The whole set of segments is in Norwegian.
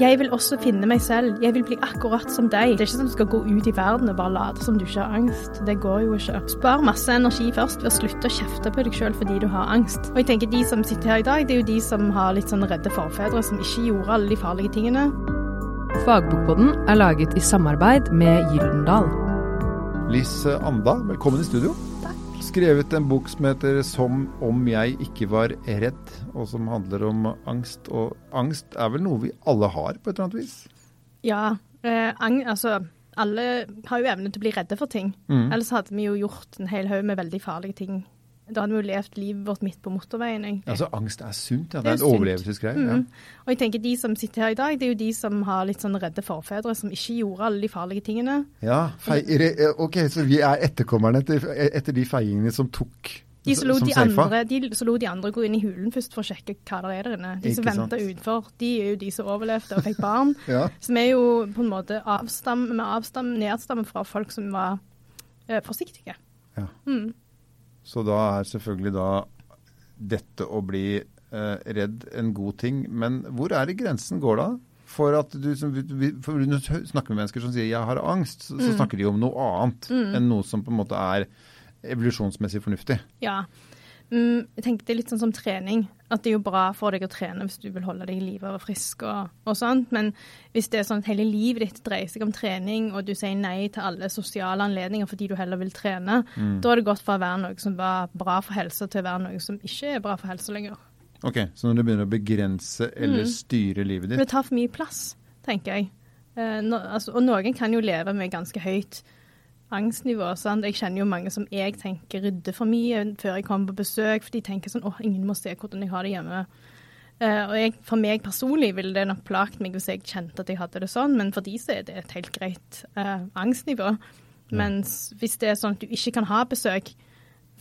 Jeg vil også finne meg selv. Jeg vil bli akkurat som deg. Det er ikke sånn at du skal gå ut i verden og bare late som du ikke har angst. Det går jo ikke. Spar masse energi først ved å slutte å kjefte på deg sjøl fordi du har angst. Og jeg tenker de som sitter her i dag, det er jo de som har litt sånn redde forfedre som ikke gjorde alle de farlige tingene. Fagbokboden er laget i samarbeid med Gyldendal. Liss Anda, velkommen i studio. Skrevet en bok som heter 'Som om jeg ikke var redd', og som handler om angst. Og angst er vel noe vi alle har, på et eller annet vis? Ja, eh, ang altså alle har jo evne til å bli redde for ting. Mm. Ellers hadde vi jo gjort en hel haug med veldig farlige ting. Da hadde vi jo levd livet vårt midt på motorveien, egentlig. Altså, angst er sunt, ja. Det Det er er en overlevelsesgreie. Mm. Ja. Og jeg tenker de som sitter her i dag, det er jo de som har litt sånn redde forfedre, som ikke gjorde alle de farlige tingene. ja fei, re, ok, så vi er etterkommerne etter, etter de feiingene som tok De som, lot de andre, de som lot de andre gå inn i hulen først for å sjekke hva det er der inne. De som venta utenfor, de er jo de som overlevde og fikk barn. Ja. Som er jo på en måte avstam, med avstam, nedstammen fra folk som var eh, forsiktige. Ja. Mm. Så da er selvfølgelig da dette å bli eh, redd en god ting. Men hvor er det grensen går da? For at du, som, for du snakker med mennesker som sier 'jeg har angst', så, så snakker de om noe annet enn noe som på en måte er evolusjonsmessig fornuftig. Ja. Mm, jeg tenker Det er litt sånn som trening. At det er jo bra for deg å trene hvis du vil holde deg i live og frisk og, og sånt. Men hvis det er sånn at hele livet ditt dreier seg om trening, og du sier nei til alle sosiale anledninger fordi du heller vil trene, da er det godt fra å være noe som var bra for helsa, til å være noe som ikke er bra for helsa lenger. Ok, Så når du begynner å begrense eller styre livet ditt det tar for mye plass, tenker jeg. Eh, no, altså, og noen kan jo leve med ganske høyt angstnivå. Sant? Jeg kjenner jo mange som jeg tenker rydder for mye før jeg kommer på besøk, for de tenker sånn åh, ingen må se hvordan jeg har det hjemme. Uh, og jeg, For meg personlig ville det nok plaget meg hvis jeg kjente at jeg hadde det sånn, men for de så er det et helt greit uh, angstnivå. Mens hvis det er sånn at du ikke kan ha besøk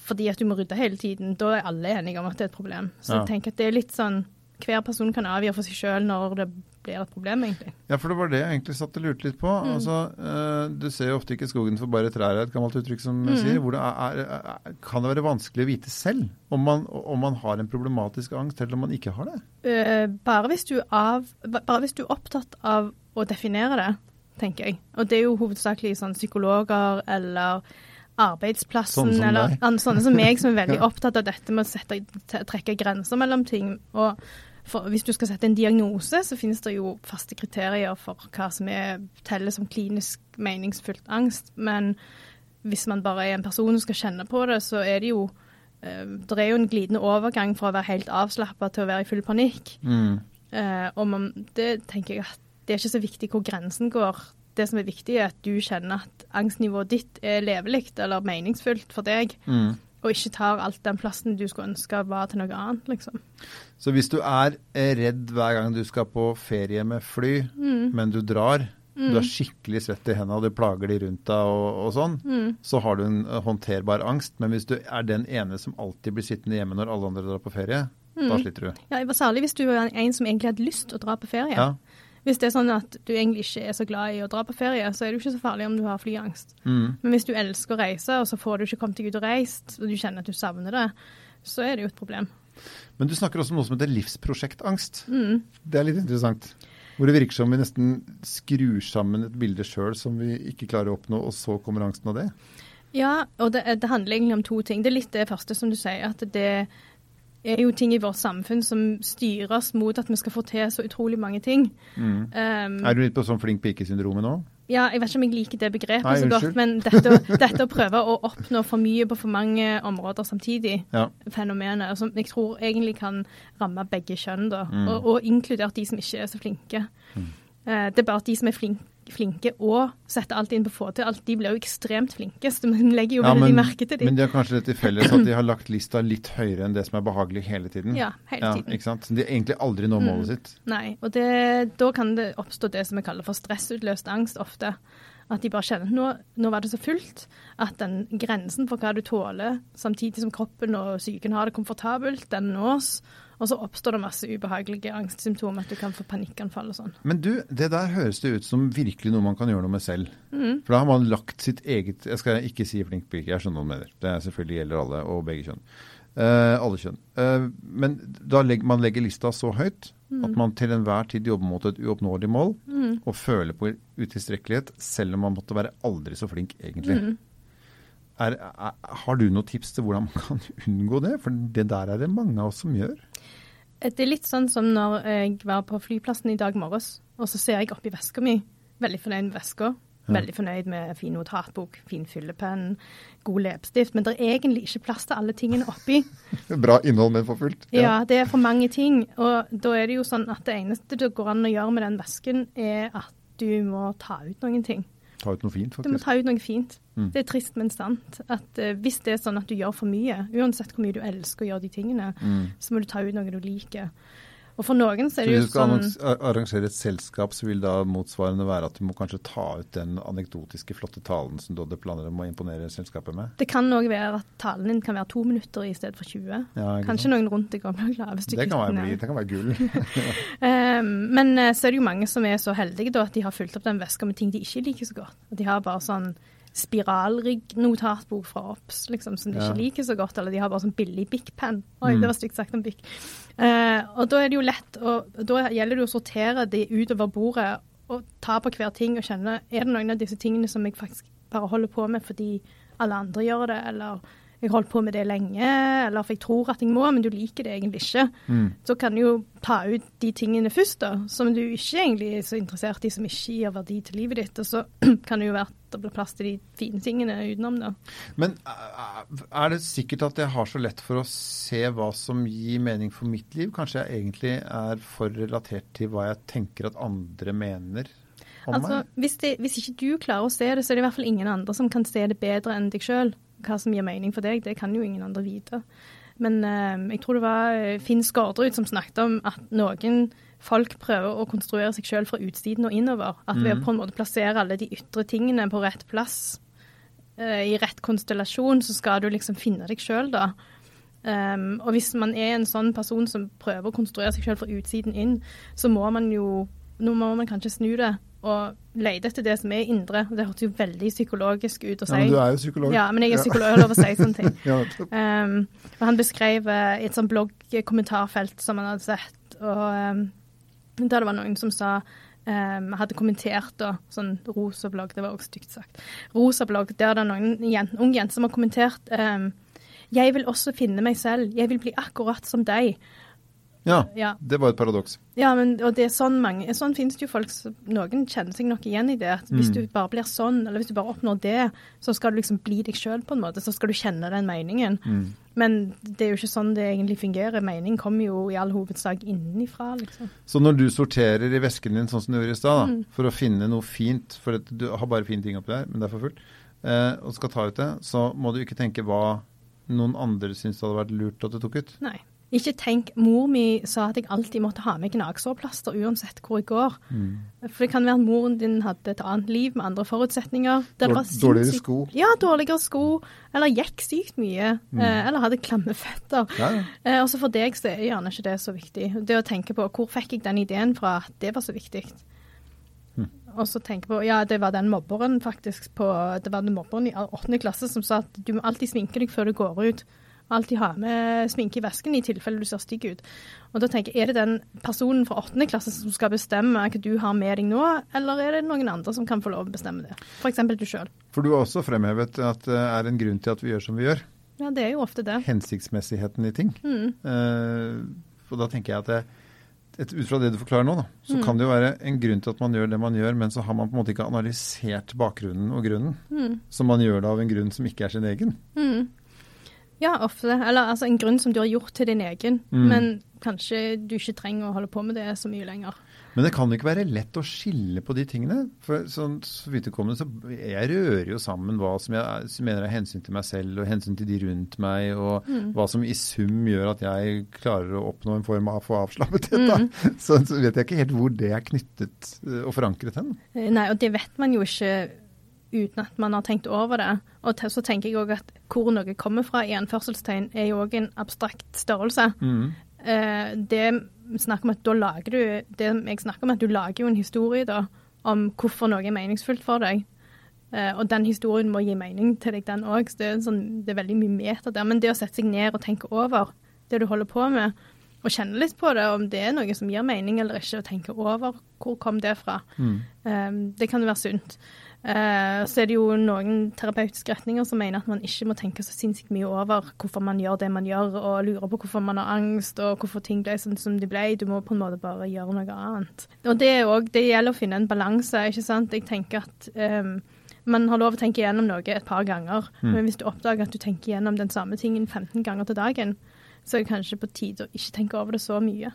fordi at du må rydde hele tiden, da er alle enige om at det er et problem. Så Ja. jeg tenker at det er litt sånn hver person kan avgjøre for seg sjøl når det blir et problem, egentlig. Ja, for det var det jeg egentlig satt og lurte litt på. Mm. Altså, eh, Du ser jo ofte ikke skogen for bare trær, er et gammelt uttrykk som sier. Hvor det er, er, kan det være vanskelig å vite selv om man, om man har en problematisk angst, eller om man ikke har det? Eh, bare, hvis du av, bare hvis du er opptatt av å definere det, tenker jeg. Og det er jo hovedsakelig sånn psykologer eller arbeidsplassen, sånn eller deg. sånne som meg, som er veldig Ja. opptatt av dette med å sette, trekke grenser mellom ting. Og for, hvis du skal sette en diagnose, så finnes det jo faste kriterier for hva som er, teller som klinisk meningsfullt angst. Men hvis man bare er en person som skal kjenne på det, så er det jo eh, Det er jo en glidende overgang fra å være helt avslappa til å være i full panikk. Mm. Eh, og man, det tenker jeg at det er ikke så viktig hvor grensen går. Det som er viktig, er at du kjenner at angstnivået ditt er levelig eller meningsfullt for deg, Mm. Og ikke tar alt den plassen du skulle ønske var til noe annet, liksom. Så hvis du er eh, redd hver gang du skal på ferie med fly, Mm. men du drar, du er skikkelig svett i hendene og du plager de rundt deg og, og sånn, Mm. så har du en eh, håndterbar angst. Men hvis du er den ene som alltid blir sittende hjemme når alle andre drar på ferie, Mm. da sliter du. Ja, Særlig hvis du er en som egentlig hadde lyst til å dra på ferie. Ja. Hvis det er sånn at du egentlig ikke er så glad i å dra på ferie, så er det jo ikke så farlig om du har flyangst. Mm. Men hvis du elsker å reise, og så får du ikke kommet deg ut og reist, og du kjenner at du savner det, så er det jo et problem. Men du snakker også om noe som heter livsprosjektangst. Mm. Det er litt interessant. Hvor det virker som vi nesten skrur sammen et bilde sjøl som vi ikke klarer å oppnå, og så kommer angsten av det. Ja, og det, det handler egentlig om to ting. Det er litt det første som du sier, at det er jo ting i vårt samfunn som styres mot at vi skal få til så utrolig mange ting. Um, Er du litt på sånn flink pike-syndromet nå? ja, jeg vet ikke om jeg liker det begrepet Nei, så godt, men dette, dette å prøve å oppnå for mye på for mange områder samtidig, Ja. fenomenet, som jeg tror egentlig kan ramme begge kjønn, da, Mm. og, og inkludert de som ikke er så flinke. Eh, det er bare at de som er flink, flinke og setter alt inn på å få til alt, de blir jo ekstremt flinke, så vi legger jo Ja, veldig men, merke til men dem. de har kanskje det til felles at de har lagt lista litt høyere enn det som er behagelig hele tiden. Ja, hele tiden. ikke sant? Så de egentlig aldri når målet sitt. Nei, og det, da kan det oppstå det som vi kaller for stressutløst angst ofte. At de bare kjenner at nå, nå var det så fullt at den grensen for hva du tåler, samtidig som kroppen og psyken har det komfortabelt, den nås. Og så oppstår det masse ubehagelige angstsymptomer, at du kan få panikkanfall og sånn. Men du, det der høres det ut som virkelig noe man kan gjøre noe med selv. Mm. For da har man lagt sitt eget Jeg skal ikke si flink pike, jeg skjønner hva du mener. Det er selvfølgelig gjelder alle, og begge kjønn. Eh, alle kjønn. Eh, men da legger man legger lista så høyt At man til enhver tid jobber mot et uoppnåelig mål Mm. og føler på utilstrekkelighet, selv om man måtte være aldri så flink, egentlig. Er, er, har du noen tips til hvordan man kan unngå det? For det der er det mange av oss som gjør. Det er litt sånn som når jeg var på flyplassen i dag morges, og så ser jeg oppi veska mi. Veldig fornøyd med veska. Veldig fornøyd med fin notatbok, fin fyllepenn, god leppestift. Men det er egentlig ikke plass til alle tingene oppi. Bra innhold, men for fullt. Ja, det er for mange ting. Og da er det jo sånn at det eneste det går an å gjøre med den vesken, er at du må ta ut noen ting. Ta ut noe fint, faktisk. Du må ta ut noe fint. Mm. Det er trist, men sant. At uh, Hvis det er sånn at du gjør for mye, uansett hvor mye du elsker å gjøre de tingene, Mm. så må du ta ut noe du liker. Og for noen så er det hvis jo du skal sånn arrangere et selskap, så vil da motsvarende være at du må kanskje ta ut den anekdotiske, flotte talen som du hadde planer om å imponere selskapet med? Det kan òg være at talen din kan være to minutter i stedet for 20. Ja, Kanskje noen rundt deg blir glad. hvis du det kan, være, det kan være gull. Ehm, men eh, så er det jo mange som er så heldige da, at de har fylt opp den veska med ting de ikke liker så godt. At de har bare sånn spiralrigg-notatbok fra OBS liksom, som de Ja. ikke liker så godt, eller de har bare sånn billig Bic Pen. Oi, Mm. det var stygt sagt om Bic. Eh, og da er det jo lett, og da gjelder det å sortere de utover bordet og ta på hver ting og kjenne er det noen av disse tingene som jeg faktisk bare holder på med fordi alle andre gjør det, eller jeg holdt på med det lenge, eller for jeg tror at jeg må, men du liker det egentlig ikke. Mm. Så kan du jo ta ut de tingene først, da, som du ikke egentlig er så interessert i, som ikke gir verdi til livet ditt. Og så kan det jo være det blir plass til de fine tingene utenom, da. Men eh, er det sikkert at jeg har så lett for å se hva som gir mening for mitt liv? Kanskje jeg egentlig er for relatert til hva jeg tenker at andre mener om Altså, meg? hvis, det, hvis ikke du klarer å se det, så er det i hvert fall ingen andre som kan se det bedre enn deg sjøl. Hva som gir mening for deg, det kan jo ingen andre vite. Men eh, jeg tror det var eh, Finn Skårdrud som snakket om at noen folk prøver å konstruere seg sjøl fra utsiden og innover. At ved å Mhm. på en måte plassere alle de ytre tingene på rett plass, eh, i rett konstellasjon, så skal du liksom finne deg sjøl, da. Um, og hvis man er en sånn person som prøver å konstruere seg sjøl fra utsiden inn, så må man jo Nå må man kanskje snu det og lete etter det som er indre. Det hørtes jo veldig psykologisk ut å si. Ja, men du er jo psykolog. Ja, men jeg er psykolog, jeg har lov å si sånne ting. Ja. Um, og han beskrev uh, et sånt bloggkommentarfelt som han hadde sett, og um, der det var noen som sa um, hadde kommentert da, sånn rosa blogg, det var også stygt sagt. Rosa blogg, der det er noen jen, unge jenter som har kommentert um, Jeg vil også finne meg selv, jeg vil bli akkurat som deg. Ja, Ja, det var et paradoks. ja men, og det er sånn mange Sånn finnes det jo folk Noen kjenner seg nok igjen i det. At hvis Mm. du bare blir sånn, eller hvis du bare oppnår det, så skal du liksom bli deg sjøl på en måte. Så skal du kjenne den meningen. Mm. Men det er jo ikke sånn det egentlig fungerer. Mening kommer jo i all hovedsak innenfra, liksom. Så når du sorterer i vesken din sånn som du gjorde i stad, Mm. for å finne noe fint, for at du har bare fine ting oppi der, men det er for fullt, eh, og skal ta ut det, så må du ikke tenke hva noen andre syns det hadde vært lurt at du tok ut. Nei. Ikke tenk Mor mi sa at jeg alltid måtte ha med gnagsårplaster uansett hvor jeg går. For det kan være at moren din hadde et annet liv med andre forutsetninger. Dårligere sinnssykt- sko. Ja, dårligere sko. Eller gikk sykt mye. Mm. eller hadde klamme føtter. Ja. Eh, også for deg så er gjerne ikke det så viktig. Det å tenke på hvor fikk jeg den ideen fra, det var så viktig. Og så tenke på, ja det var den mobberen faktisk på, det var den mobberen i åttende klasse som sa at du må alltid sminke deg før du går ut. Alltid ha med sminke i vesken i tilfelle du ser stygg ut. Og da tenker jeg, er det den personen fra åttende klasse som skal bestemme hva du har med deg nå, eller er det noen andre som kan få lov å bestemme det? F.eks. du sjøl. For du har også fremhevet at det er en grunn til at vi gjør som vi gjør. Ja, det er jo ofte det. Hensiktsmessigheten i ting. Mm. Uh, og da tenker jeg at det, et, ut fra det du forklarer nå, da, så Mm. kan det jo være en grunn til at man gjør det man gjør, men så har man på en måte ikke analysert bakgrunnen og grunnen. Mm. Så man gjør det av en grunn som ikke er sin egen. Mm. Ja, ofte. Eller altså en grunn som du har gjort til din egen, Mm. men kanskje du ikke trenger å holde på med det så mye lenger. Men det kan jo ikke være lett å skille på de tingene. For sånn, så vidt kommer, så jeg rører jo sammen hva som jeg er- mener er hensyn til meg selv og hensyn til de rundt meg, og Mm. hva som i sum gjør at jeg klarer å oppnå en form av for avslappethet. Mm. Så, så vet jeg ikke helt hvor det er knyttet eh, og forankret hen. Eh, Nei, og det vet man jo ikke uten at man har tenkt over det. Og så tenker jeg òg at hvor noe kommer fra i anførselstegn, er jo òg en abstrakt størrelse. Mm. Eh, det snakker om at da lager du Det jeg snakker om, at du lager jo en historie da, om hvorfor noe er meningsfullt for deg. Eh, og den historien må gi mening til deg, den òg. Det er, sånn, det er veldig mye meter der. Men det å sette seg ned og tenke over det du holder på med, og kjenne litt på det, om det er noe som gir mening eller ikke, og tenke over hvor kom det fra. Mm. Um, det kan jo være sunt. Uh, så er det jo noen terapeutiske retninger som mener at man ikke må tenke så sinnssykt mye over hvorfor man gjør det man gjør, og lure på hvorfor man har angst, og hvorfor ting ble sånn som de ble. Du må på en måte bare gjøre noe annet. Og det, er også, det gjelder å finne en balanse, ikke sant. Jeg tenker at um, man har lov å tenke gjennom noe et par ganger, Mm. men hvis du oppdager at du tenker gjennom den samme tingen 15 ganger til dagen, så er det kanskje på tide å ikke tenke over det så mye.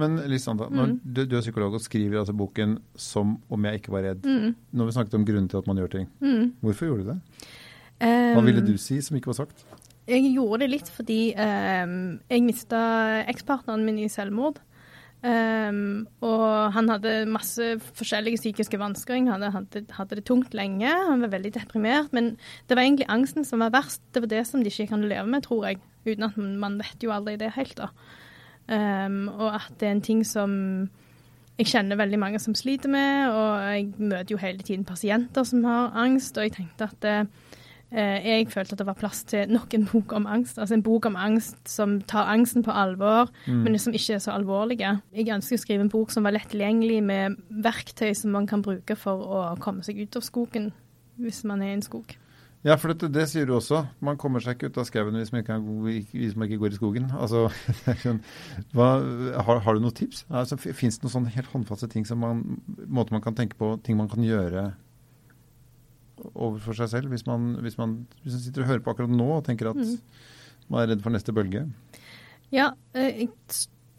Men Lisanda, Mm. du, du er psykolog og skriver altså boken 'Som om jeg ikke var redd'. Mm. Har vi snakket om grunnen til at man gjør ting. Mm. Hvorfor gjorde du det? Hva Um, ville du si som ikke var sagt? Jeg gjorde det litt fordi um, jeg mista ekspartneren min i selvmord. Um, og han hadde masse forskjellige psykiske vansker. Han hadde, hadde, hadde det tungt lenge. Han var veldig deprimert. Men det var egentlig angsten som var verst. Det var det som de ikke kan leve med, tror jeg. Uten at man, vet jo aldri det helt, da. Um, og at det er en ting som jeg kjenner veldig mange som sliter med, og jeg møter jo hele tiden pasienter som har angst, og jeg tenkte at eh, Eh, Jeg følte at det var plass til nok en bok om angst. Altså en bok om angst som tar angsten på alvor, Mm. men som ikke er så alvorlige. Jeg ønsker å skrive en bok som var lett tilgjengelig, med verktøy som man kan bruke for å komme seg ut av skogen, hvis man er i en skog. Ja, for dette, det sier du også. Man kommer seg ikke ut av skauen hvis hvis man ikke går i skogen. Altså, det sånn, hva, har, har du noen tips? Altså, Fins det noen sånne helt håndfaste ting som man, måter man kan tenke på, ting man kan gjøre overfor seg selv, hvis man, hvis man, hvis man sitter og hører på akkurat nå og tenker at Mm. man er redd for neste bølge? Ja, eh,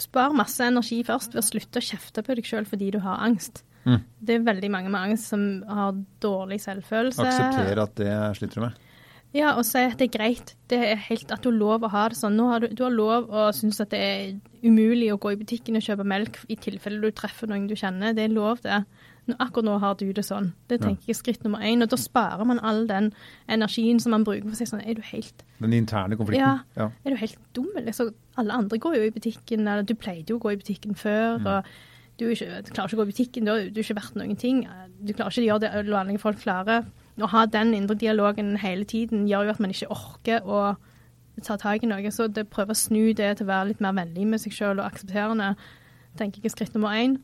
spar masse energi først ved å slutte å kjefte på deg sjøl fordi du har angst. Mm. Det er veldig mange med angst som har dårlig selvfølelse. Akseptere at det sliter du med. Ja, og si at det er greit. Det er helt at du har lov å ha det sånn. Nå har du, du har lov å synes at det er umulig å gå i butikken og kjøpe melk i tilfelle du treffer noen du kjenner. Det er lov, det. Nå, akkurat nå har du det sånn. Det tenker jeg er skritt nummer én. Og da sparer man all den energien som man bruker på si sånn Er du helt, Den interne konflikten. Ja. ja. er du helt dum, eller? Så alle andre går jo i butikken, eller du pleide jo å gå i butikken før. Mm. og du, ikke, du klarer ikke å gå i butikken, du har, du ikke vært noen ting. Du klarer ikke å gjøre det vanlige folk klarer. Å ha den indre dialogen hele tiden gjør jo at man ikke orker å ta tak i noe. Så det prøver å snu det til å være litt mer vennlig med seg sjøl og aksepterende, tenker jeg er skritt nummer én.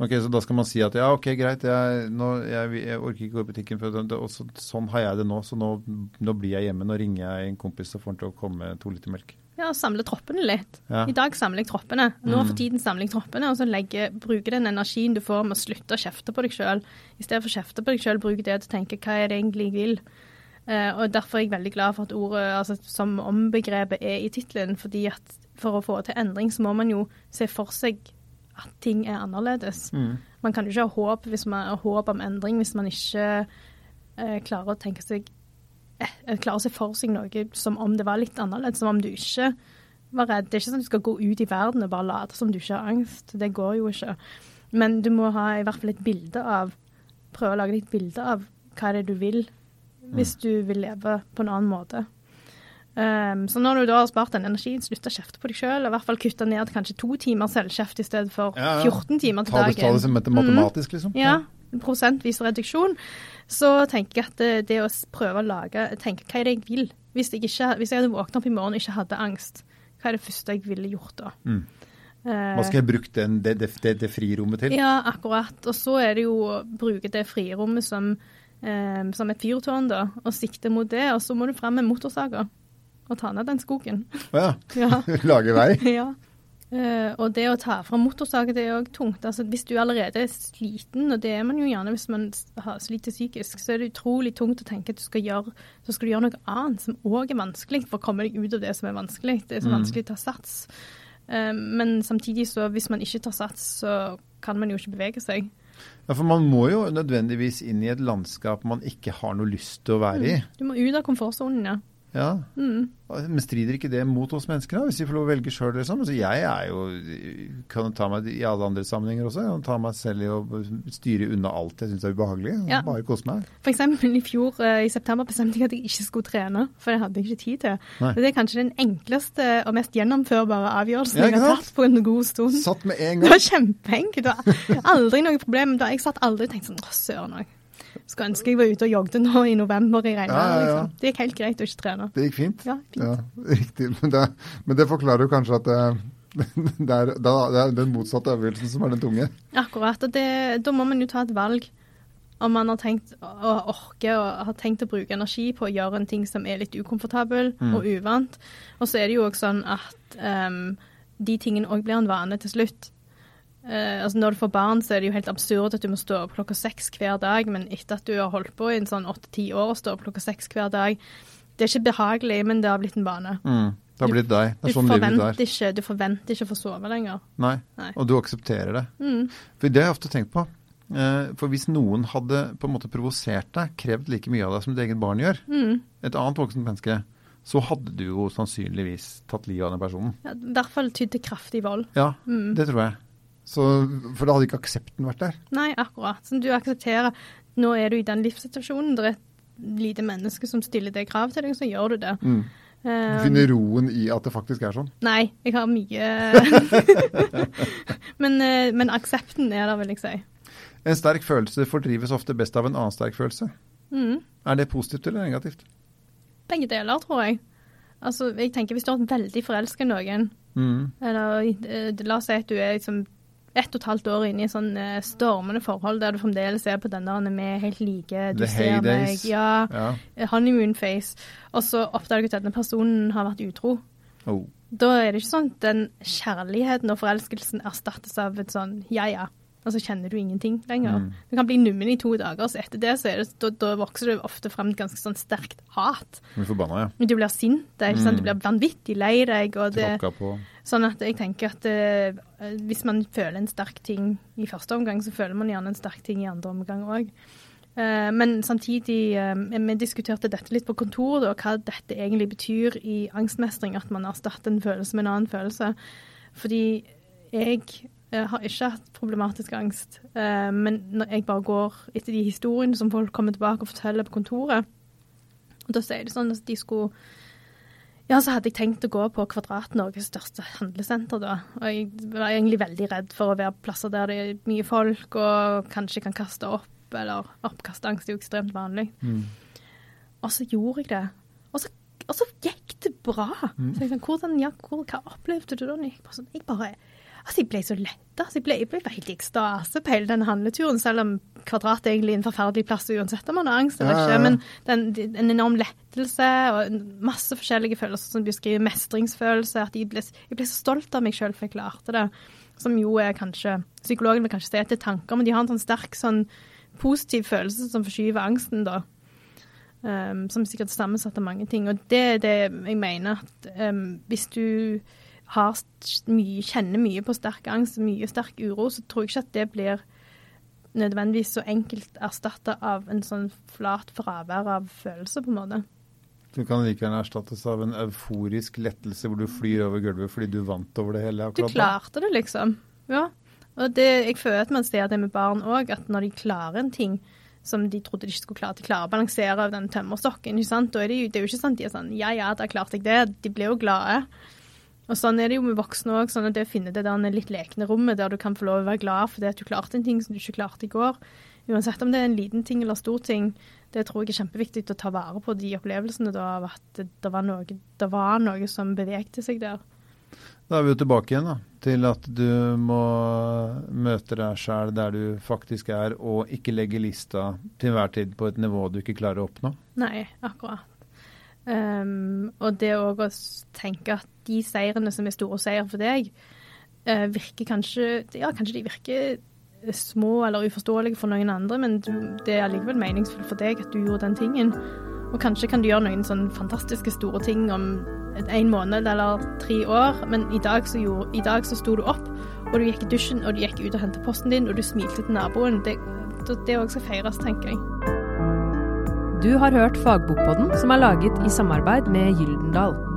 Ok, Så da skal man si at ja, ok, greit, jeg, nå, jeg, jeg orker ikke gå i butikken, for og så, sånn har jeg det nå, så nå, nå blir jeg hjemme. Nå ringer jeg en kompis og får han til å komme to liter melk. Ja, samle troppene litt. Ja. I dag samler jeg troppene. Nå Mm. for tiden samler jeg troppene, og så legger, bruker den energien du får med å slutte å kjefte på deg sjøl. I stedet for å kjefte på deg sjøl, bruker det til å tenke hva er det egentlig jeg vil. Uh, og Derfor er jeg veldig glad for at ordet altså, som om-begrepet er i tittelen. fordi at for å få til endring, så må man jo se for seg at ting er annerledes. Mm. Man kan jo ikke ha håp, man, håp om endring hvis man ikke eh, klarer å tenke seg eh, klarer å se for seg noe som om det var litt annerledes, som om du ikke var redd. Det er ikke sånn at du skal gå ut i verden og bare late som du ikke har angst. Det går jo ikke. Men du må ha i hvert fall et bilde av Prøve å lage et bilde av hva det er du vil, hvis du vil leve på en annen måte. Um, så når du da har spart den energien, slutt å kjefte på deg sjøl. I hvert fall kutte ned til kanskje to timer selvkjeft i stedet for Ja, ja. 14 timer til dagen. ta det som mat- matematisk, liksom. Ja, prosentvis reduksjon. Så tenker jeg at det, det å prøve å lage tenke, Hva er det jeg vil? Hvis jeg, ikke, hvis jeg hadde våknet opp i morgen og ikke hadde angst, hva er det første jeg ville gjort da? Mm. Eh, Hva skal jeg bruke den, det, det, det, frirommet til? ja, akkurat. Og så er det jo å bruke det frirommet som, eh, som et fyrtårn, da, og sikte mot det. Og så må du fram med motorsager og ta ned den skogen. Å ja. Ja. Lage vei? ja. Uh, og det å ta fram motorsager, det er òg tungt. Altså, hvis du allerede er sliten, og det er man jo gjerne hvis man sliter psykisk, så er det utrolig tungt å tenke at du skal gjøre, så skal du gjøre noe annet som òg er vanskelig, for å komme deg ut av det som er vanskelig. Det er så Mm. vanskelig å ta sats. Uh, men samtidig så, hvis man ikke tar sats, så kan man jo ikke bevege seg. Ja, For man må jo nødvendigvis inn i et landskap man ikke har noe lyst til å være i. Du må ut av komfortsonen, ja. Ja. Mm. Men strider ikke det mot oss mennesker, da, hvis vi får lov å velge sjøl? Liksom? Altså, jeg er jo, kan ta meg i alle andre sammenhenger også. Jeg kan ta meg selv i å styre unna alt jeg syns er ubehagelig. Ja. Bare kose meg. Eksempel i fjor eh, i september bestemte jeg at jeg ikke skulle trene, for det hadde jeg ikke tid til. Nei. Det er kanskje den enkleste og mest gjennomførbare avgjørelsen Ja, jeg har tatt på en god stund. Satt med en Det var kjempeenkelt. Det var aldri noe problem. Da jeg satt aldri og tenkte sånn Å, søren òg. Skulle ønske jeg var ute og jogget nå i november i regnvær. Ja, ja, ja. Liksom. Det gikk helt greit å ikke trene. Det gikk fint. Ja, fint. Ja, riktig. Men det, men det forklarer jo kanskje at det, det, er, det er den motsatte øvelsen som er den tunge. Akkurat. Og det, da må man jo ta et valg. Om man har tenkt å orke og har tenkt å bruke energi på å gjøre en ting som er litt ukomfortabel Mm. og uvant. Og så er det jo òg sånn at um, de tingene òg blir en vane til slutt. Eh, altså Når du får barn, så er det jo helt absurd at du må stå opp klokka seks hver dag, men etter at du har holdt på i en sånn åtte-ti år og stå opp klokka seks hver dag Det er ikke behagelig, men det har blitt en vane. Mm. Det har blitt deg. Det er sånn livet er. ikke, du forventer ikke å få sove lenger. Nei. Nei. Og du aksepterer det. Mm. For det har jeg ofte tenkt på. Eh, For hvis noen hadde på en måte provosert deg, krevd like mye av deg som ditt eget barn gjør, Mm. et annet voksent menneske, så hadde du jo sannsynligvis tatt livet av den personen. Ja, I hvert fall tydd til kraftig vold. Ja, Mm. det tror jeg. Så, for da hadde ikke aksepten vært der. Nei, akkurat. Så du aksepterer Nå er du i den livssituasjonen. Det er et lite menneske som stiller det krav til deg, så gjør du det. Mm. Eh, Du finner roen i at det faktisk er sånn. nei, jeg har mye men, eh, men aksepten er der, vil jeg si. En sterk følelse fordrives ofte best av en annen sterk følelse. Mm. Er det positivt eller negativt? Begge deler, tror jeg. Altså, jeg tenker Hvis du har vært veldig forelska i noen, Mm. eller eh, la oss si at du er liksom ett og et halvt år inne i sånn eh, stormende forhold der du fremdeles er på den der vi er helt like, du The ser meg heydays. Ja, Ja. honeymoon face, og så oppdager du at denne personen har vært utro. Oh. Da er det ikke sånn at den kjærligheten og forelskelsen erstattes av et sånn ja ja, og så kjenner du ingenting lenger. Mm. Du kan bli nummen i to dager, så etter det så det, da, da vokser det ofte frem et ganske sånn sterkt hat. Blir forbanna, ja. Du blir sint? Mm. du blir vanvittig lei deg. og det, Tråkka på. Sånn at jeg tenker at eh, hvis man føler en sterk ting i første omgang, så føler man gjerne en sterk ting i andre omgang òg. men samtidig, eh, vi diskuterte dette litt på kontoret, og hva dette egentlig betyr i angstmestring, at man erstatter en følelse med en annen følelse. Fordi jeg eh, har ikke hatt problematisk angst, eh, men når jeg bare går etter de historiene som folk kommer tilbake og forteller på kontoret, og da sier de sånn at de skulle ja, så hadde jeg tenkt å gå på Kvadrat, Norges største handlesenter da. Og jeg var egentlig veldig redd for å være plasser der det er mye folk og kanskje kan kaste opp, eller oppkastangst er jo ekstremt vanlig. Mm. Og så gjorde jeg det. Og så, og så gikk det bra. Mm. Så jeg sånn, hvordan, ja, hvor, hva opplevde du da? Jeg bare sånn, jeg bare, altså jeg ble så letta. Altså jeg ble, jeg ble helt i ekstase på hele denne handleturen, selv om Kvadrat er egentlig en forferdelig plass uansett om man har angst eller ikke. Men den, en enorm lettelse og masse forskjellige følelser som beskriver mestringsfølelse. At jeg ble, jeg ble så stolt av meg sjøl for jeg klarte det. Som jo er kanskje Psykologen vil kanskje si at det er tanker, men de har en sånn sterk sånn positiv følelse som forskyver angsten, da. Um, som sikkert er sammensatt av mange ting. Og det er det jeg mener at um, hvis du har mye, kjenner mye på sterk angst, mye sterk uro, så tror jeg ikke at det blir nødvendigvis så enkelt erstatta av en sånn flat fravær av følelse, på en måte. Det kan like gjerne erstattes av en euforisk lettelse hvor du flyr over gulvet fordi du vant over det hele Du akkurat Du klarte det, liksom. Ja. Og det, jeg føler at man ser det med barn òg, at når de klarer en ting som de trodde de ikke skulle klare, de klarer å balansere av den tømmerstokken, ikke sant? Da er det, jo, det er jo ikke sant at de er sånn ja ja, da klarte jeg det. De blir jo glade. Og sånn er det jo med voksne òg. Sånn at det å finne det der litt lekne rommet der du kan få lov å være glad fordi at du klarte en ting som du ikke klarte i går. Uansett om det er en liten ting eller stor ting, det tror jeg er kjempeviktig å ta vare på de opplevelsene da, av at det, det, var noe, det var noe som bevegte seg der. Da er vi jo tilbake igjen da, til at du må møte deg sjæl der du faktisk er, og ikke legge lista til enhver tid på et nivå du ikke klarer å oppnå. Nei, akkurat. Um, og det òg å tenke at de seirene som er store seier for deg, uh, virker kanskje Ja, kanskje de virker små eller uforståelige for noen andre, men det er allikevel meningsfullt for deg at du gjorde den tingen. Og kanskje kan du gjøre noen sånn fantastiske store ting om en måned eller tre år, men i dag så, gjorde, i dag så sto du opp, og du gikk i dusjen, og du gikk ut og hentet posten din, og du smilte til naboen. Det òg skal feires, tenker jeg. Du har hørt Fagbokpodden, som er laget i samarbeid med Gyldendal.